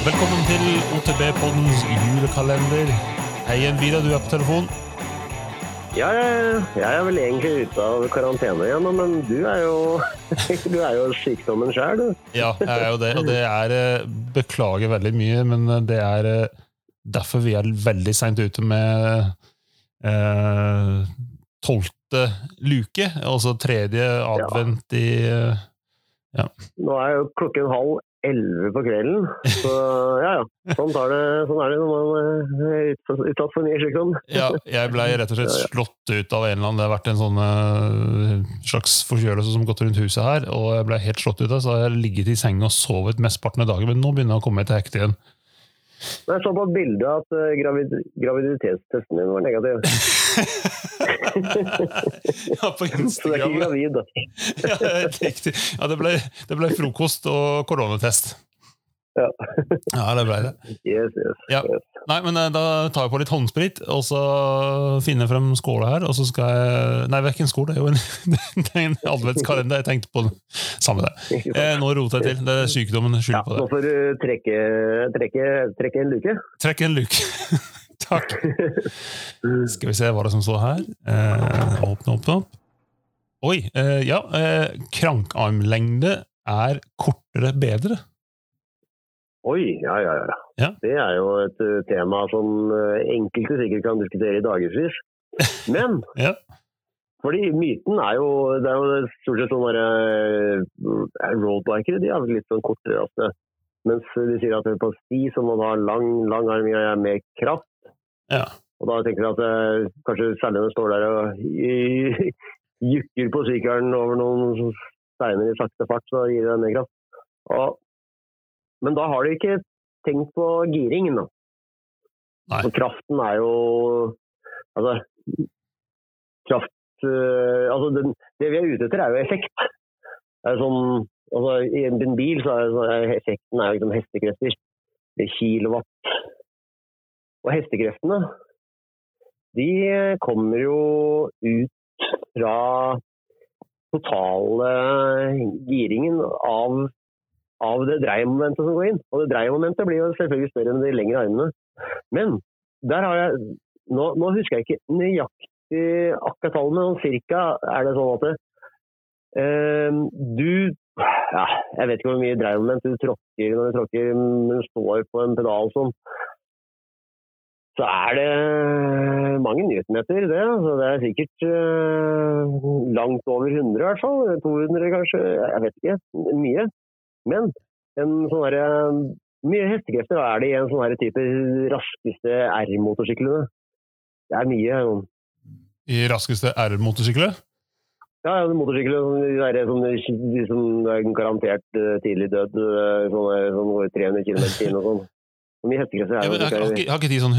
Velkommen til OTB-poddens julekalender. Hei igjen, Vida, du er på telefon. Ja, jeg, er vel egentlig ute av karantene igjen, men du er jo, du er jo sykdommen sjøl, du. Ja, jeg er jo det, og det er eh, Beklager veldig mye, men eh, det er eh, derfor vi er veldig seint ute med eh, tolvte luke, altså tredje advent i ja. Nå er jo klokken halv elleve på kvelden, så ja ja. Sånn, tar det, sånn er det når man er utsatt utsatt for ny sykdom. Ja, jeg ble rett og slett slått ut av en eller annen Det har vært en sånn eh, slags forkjølelse som har gått rundt huset her, og jeg ble helt slått ut av, så har jeg ligget i senga og sovet mesteparten av dagen, men nå begynner jeg å komme til hekte igjen. Men Jeg så på et bilde at eh, gravid, graviditetstesten din var negativ. Ja, på Så du er ikke gravid, da. Ja, riktig. Ja, det ble, det ble frokost og koronatest. Ja. Ja, det ble det. Yes, yes. Ja. yes. Nei, men eh, Da tar jeg på litt håndsprit, og så finner jeg frem skåla her. og så skal jeg... Nei, det er ikke en skål, det er jo en, en adventskalender. Jeg tenkte på det. Samme det. Eh, nå roter jeg til. Det er sykdommen Ja, på det. nå får du trekke, trekke, trekke en luke. Trekke en luke. Takk. Skal vi se hva det er som står her. Eh, åpne, åpne opp. Oi. Eh, ja. Eh, krankarmlengde er kortere bedre. Oi, ja, ja, ja. Ja. Det er jo et uh, tema som uh, enkelte sikkert kan diskutere i dagevis. Men Ja. fordi myten er jo Det er jo stort sett sånne uh, roadbikere. De er litt sånn kortere Altså. Mens de sier at på sti så må du ha lang, lang arm og mer kraft. Ja. Og da tenker jeg at kanskje særlig når du står der og jukker på sykkelen over noen steiner i sakte fart, så gir det mer kraft. Og, men da har de ikke tenkt på giringen, da. Nei. For kraften er jo Altså Kraft øh, Altså, den, det vi er ute etter, er jo effekt. Det er sånn Altså, I en bil så er, så er effekten er liksom hestekrefter. Er kilowatt. Og hestekreftene, de kommer jo ut fra totale giringen av av det dreiemomentet som går inn. Og det dreiemomentet blir jo selvfølgelig større enn de lengre armene. Men der har jeg Nå, nå husker jeg ikke nøyaktig akkurat tallene, men sånn cirka er det sånn at det, eh, du ja, Jeg vet ikke hvor mye dreiemoment du tråkker når du tråkker, men du står på en pedal som så er det mange newtonmeter, det. Så det er sikkert eh, langt over 100 i hvert fall. 200 kanskje, jeg vet ikke. Mye. Men en sånn derre mye hestekrefter er det i en sånn her type raskeste R-motorsyklene. Det er mye. I raskeste R-motorsykler. Ja, ja, motorsykler som er garantert eh, tidlig død, Sånn, sånn 300 km i timen og sånn. Hvor mye hestekrefter er det? har, ikke, har ikke de sånn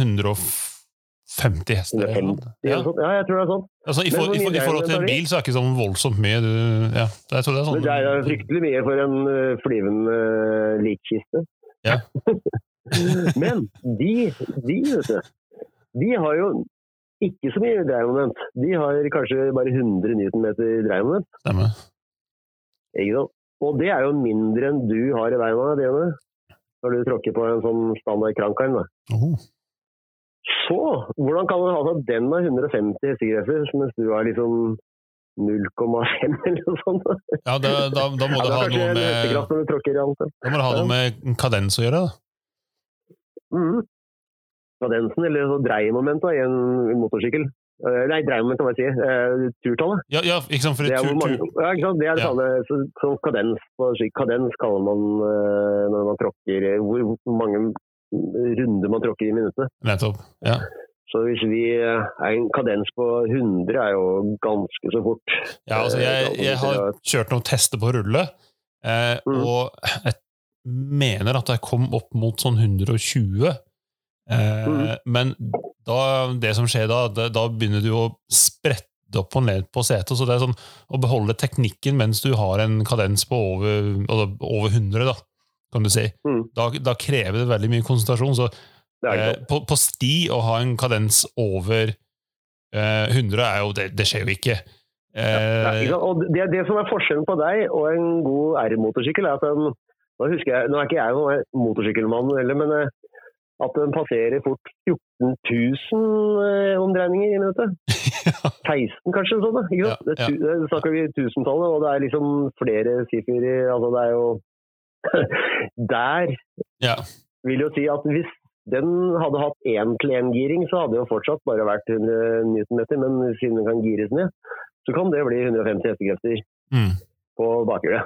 150 hester? eller 50, Ja. Ja, jeg tror det er sånn. Altså, i, for, i, for, I forhold til en bil så er det ikke sånn voldsomt mye. Du, ja, jeg tror det er sånn. Det er fryktelig mye for en uh, flyvende uh, likkiste. Ja. Men de, de, vet du, de har jo ikke så mye dreiemoment. De har kanskje bare 100 newtonmeter dreiemoment. Stemmer. Ikke sant? Og det er jo mindre enn du har i beina dine når du tråkker på en sånn standard krankarm. Oh. Så hvordan kan man ha at den har 150 hestekrefter, mens du har liksom 0,5 eller noe sånt? Ja, da, da, da må Ja, det ha noe med, du da må du ha noe med kadens å gjøre. da. Mm. Kadensen, eller så dreiemomentet i en motorsykkel. Eh, Nei, dreiemomentet, hva jeg sier. Uh, turtallet. Ja, ja, ikke sant? For Det er, tur, mange, ja, ikke sant? det er det samme så, som kadens på Kadens kaller man eh, når man tråkker eh, hvor mange runder man tråkker i minuttet. nettopp. Ja. Så hvis vi eh, en kadens på 100 er jo ganske så fort. Ja, altså, jeg, Eh, jeg har kjørt noen tester på rulle, eh, Mm. og jeg mener at jeg kom opp mot sånn 120. Eh, Mm. Men da, det som skjer da, det, da begynner du å sprette opp og ned på setet. Så det er sånn å beholde teknikken mens du har en kadens på over, altså over 100, da, kan du si. Mm. Da, da krever det veldig mye konsentrasjon. Så eh, på, på sti å ha en kadens over eh, 100 er jo Det, det skjer jo ikke. Eh, ja. Og det, det som er forskjellen på deg og en god R-motorsykkel, er at den, Nå, jeg, nå er ikke jeg noen motorsykkelmann heller, men eh, at den passerer fort 14 000 eh, omdreininger i minuttet. 16 kanskje, sånn. Ikke sant? Ja, ja. Det, det snakker vi tusentallet, og det er liksom flere siffer Altså det er jo Der Ja. vil jo si at hvis den hadde hatt én-til-én-giring, så hadde det jo fortsatt bare vært 100 newtonmeter, men siden den kan gires ned, så kan det bli 150 hestekrefter Mm. på bakhjulet.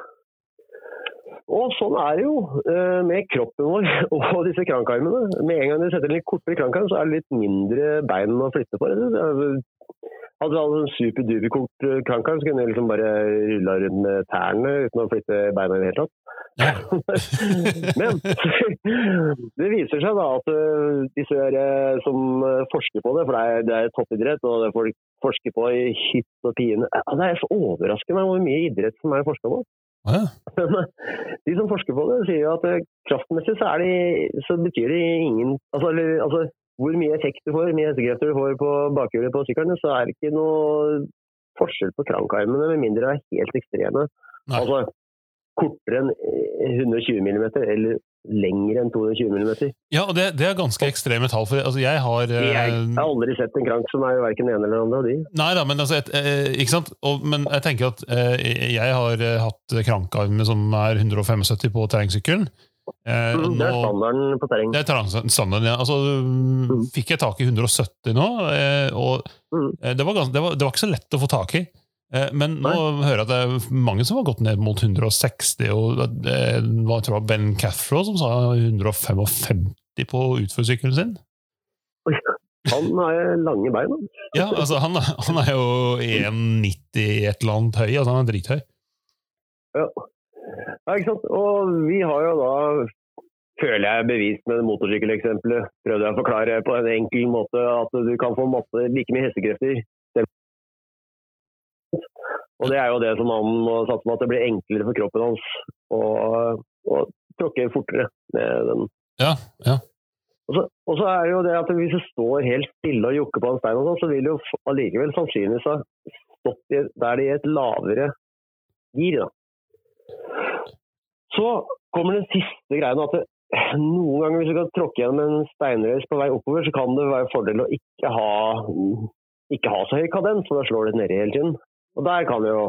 Og sånn er det jo eh, med kroppen vår og disse krankarmene. Med en gang du setter en litt kortere krankarm, så er det litt mindre bein å flytte på. Altså, Hadde du hatt en superduperkort eh, krankarm, så kunne du liksom bare rulla rundt med tærne uten å flytte beina i det hele tatt. Ja. Men det viser seg da at eh, disse eh, som eh, forsker på det, for det er, det er toppidrett, og det folk forsker på i hytt og pine Det er så overraskende hvor mye idrett som er forska på. Ja. Men de som forsker på det, sier jo at kraftmessig så, er de, så betyr det ingen altså, eller, altså, hvor mye effekt du får, hvor mye hestekrefter du får på bakhjulet på sykkelen, så er det ikke noe forskjell på krankarmene, med mindre de er helt ekstreme. Nei. Altså kortere enn eh, 120 mm, eller lengre enn 220 mm. ja, og det, det er ganske ekstreme tall. For altså, jeg har jeg, Jeg har aldri sett en krank som er verken den ene eller den andre av de. Nei da, men altså, et, eh, ikke sant? Og, men jeg tenker at eh, jeg har eh, hatt krankarmer som er 175 på terrengsykkelen. Eh, Mm, Det er standarden på terreng. Det er standarden, ja. Altså, mm, fikk jeg tak i 170 nå, eh, og Mm. eh, det var, gans, det, var, det var ikke så lett å få tak i. Eh, men nå hører jeg at det er mange som har gått ned mot 160, og det var jeg tror var Ben Cathro som sa 155 på utforsykkelen sin. Han har lange bein. Ja, altså han, han er jo 1,90 et eller annet høy, altså han er drithøy. Ja. ja, ikke sant. Og vi har jo da, føler jeg, bevist med motorsykkeleksempelet, prøvde jeg å forklare på en enkel måte at du kan få masse, like mye hestekrefter. Og det er jo det som han må satse på, at det blir enklere for kroppen hans å, å tråkke fortere med den. Ja, ja. Og så, og så er det jo det at hvis du står helt stille og jokker på en stein, og sånn, så vil du allikevel sannsynligvis ha stått der det er et lavere gir. Da. Så kommer den siste greien at det, noen ganger hvis du kan tråkke gjennom en steinrøys på vei oppover, så kan det være en fordel å ikke ha, ikke ha så høy kadens, for da slår det nedi hele tiden. Og der kan det jo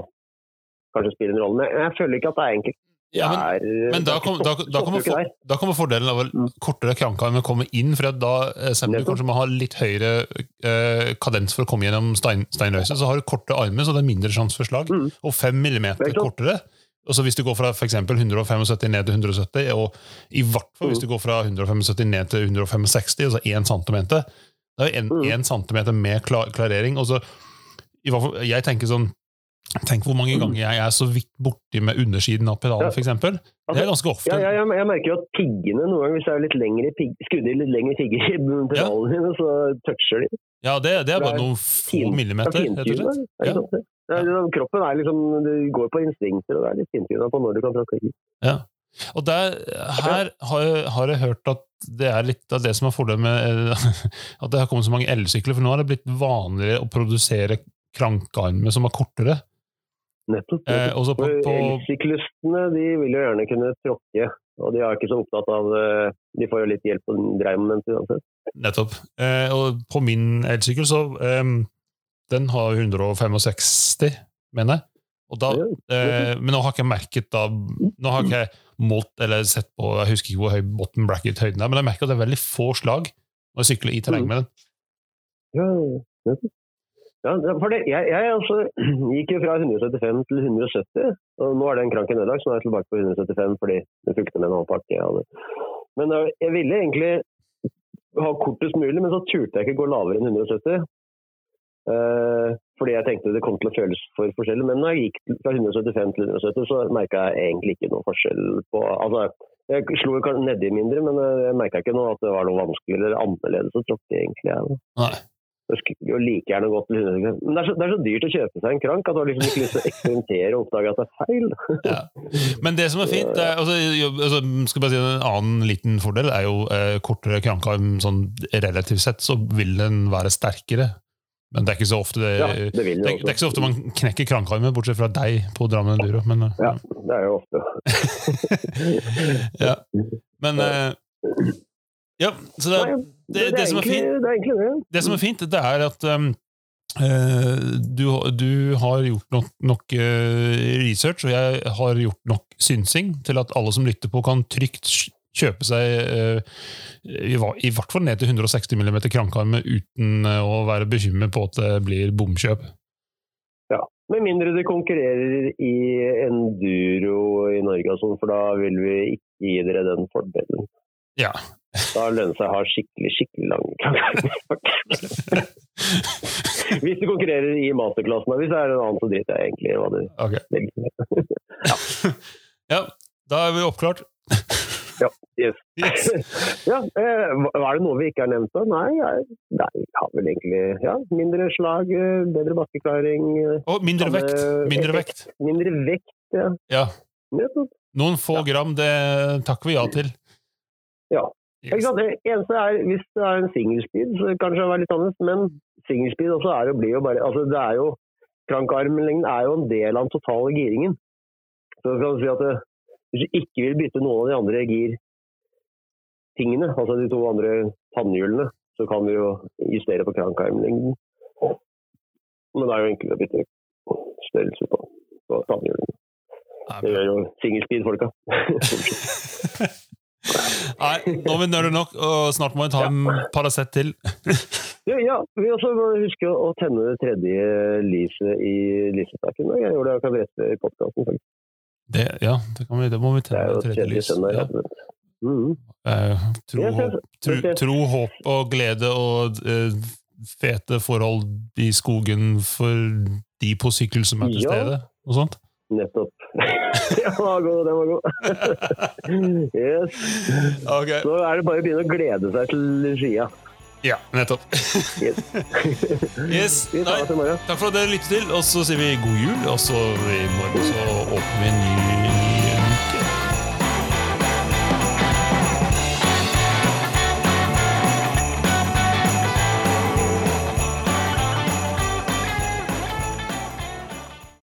kanskje spille en rolle. Men jeg føler ikke at det er enkelt. ja men, men da, kom, da, da, kommer for, da kommer fordelen av Mm. å kortere krankarm komme inn, for da eh, du Nettopp. kanskje må ha litt høyere eh, kadens for å komme gjennom stein, steinrøyset, så har du korte armer, så det er mindre sjanse for slag. Mm. Og fem millimeter Det er kortere. Og så Hvis du går fra for eksempel 175 ned til 170, og i hvert fall hvis Mm. du går fra 175 ned til 165, altså 1 centimeter, det er Mm. 1 centimeter med klarering. Og så, fall, jeg tenker sånn Tenk hvor mange Mm. ganger jeg er så vidt borti med undersiden av pedalen, Ja. eksempel. Det er ganske ofte. Ja, ja, jeg, jeg merker jo at piggene noen ganger, hvis jeg er litt lengre pigg, skuddet i litt lengre pigger i pedalene dine, så toucher de. Ja, det, det er bare Det er noen få millimeter, er rett og slett. Ja. liksom- kroppen er liksom, du går på instinkter, og det er litt fintunet på når du kan tråkke i. Og der, her har jeg, har jeg hørt at det er litt av det som er fordelen med at det har kommet så mange elsykler, for nå har det blitt vanligere å produsere krankarmer som er kortere. Nettopp. Eh, også på, på, Elsyklistene de vil jo gjerne kunne tråkke, og de er ikke så opptatt av eh, De får jo litt hjelp på dreiemomentet uansett. nettopp. Eh, og på min elsykkel, så eh, Den har 165, mener jeg. Og da, eh, men nå har ikke jeg merket da Nå har ikke jeg målt eller sett på Jeg husker ikke hvor høy bottom bracket-høyden er, men jeg merker at det er veldig få slag når jeg sykler i terreng med den. Ja, for det, jeg, jeg altså, gikk jo fra 175 til 170, og nå er den kranken ødelagt, så nå er jeg tilbake på 175 fordi det fulgte med en annen pakke. jeg. Men eh, jeg ville egentlig ha kortest mulig, men så turte jeg ikke gå lavere enn 170. Eh, fordi jeg tenkte det kom til å føles for forskjellig. Men når jeg gikk fra 175 til 170, så merka jeg egentlig ikke noe forskjell på Altså, jeg slo nedi mindre, men eh, jeg merka ikke noe at det var noe vanskeligere eller annerledes å tråkke, egentlig. Jeg. Nei. Jeg skulle jo like gjerne gått til 100 Men det er, så, det er så dyrt å kjøpe seg en krank at du har liksom ikke lyst til å eksperimentere og oppdage at det er feil. Ja. Men det som er fint, er, altså, altså, skal bare si En annen liten fordel er jo eh, kortere krankarm. Sånn, relativt sett så vil den være sterkere. Men det er ikke så ofte det, Ja, det vil det, det er, det ikke så ofte man knekker krankarmen, bortsett fra deg på Drammen Enduro. Men, eh, Ja, det er jo ofte. ja. men eh, Ja, så det, Nei, det, det, som er fint, det er egentlig det. det som er fint, det er at um, eh, du, du har gjort nok, nok eh, research, og jeg har gjort nok synsing til at alle som lytter på, kan trygt kjøpe seg uh, i, i hvert fall ned til 160 mm krankarme uten å være bekymret på at det blir bomkjøp. Ja, Med mindre det konkurrerer i enduro i Norge, og sånn, for da vil vi ikke gi dere den fordelen. Ja. Da lønner det seg å ha skikkelig, skikkelig lang krankarm. Hvis du konkurrerer i masterklassen, hvis det er en annen, så driter jeg egentlig i hva du okay. velger. Ja, da er vi oppklart. Yes. Yes. Ja, eh, var det noe vi ikke har nevnt da? Nei, jeg, nei, har vel egentlig ja, mindre slag, eh, bedre bakkeklaring, eh, Og mindre Samme vekt. Mindre vekt. mindre vekt. Ja. Ja. Noen få gram, det takker vi ja til. Ja. Sant? Det eneste er, Hvis det er en singlespeed, så kanskje det er litt annerledes, men singlespeed også er og blir jo bare altså det er jo, Krankarmlengden er jo en del av den totale giringen. Så kan du si at det, Hvis du ikke vil bytte noen av de andre girtingene, altså de to andre tannhjulene, så kan du jo justere på krankarmlengden. Men det er jo enklere å bytte størrelse på, på tannhjulene. Det gjør jo singlespeed-folka. Nei, nå er vi nølet nok, og snart må vi ta en Paracet til. Ja, ja, vi også må huske å tenne det tredje lyset i lysestaken. Jeg gjorde det akkurat i podkasten. Det, ja, det, kan vi, det må vi tenne det, tredje tredje lys. søndag. Ja. Ja. -hmm. uh, tro, håp, tro, tro, håp og glede og uh, fete forhold i skogen for de på sykkel som er til Ja. stede, og sånt. Nettopp. Den var god, den var god. yes. Okay. Så er det bare å begynne å glede seg til skia. Ja, nettopp. Yes. Yes, nei, takk for at dere lyttet til, og så sier vi god jul, og så i morgen så åpner vi en ny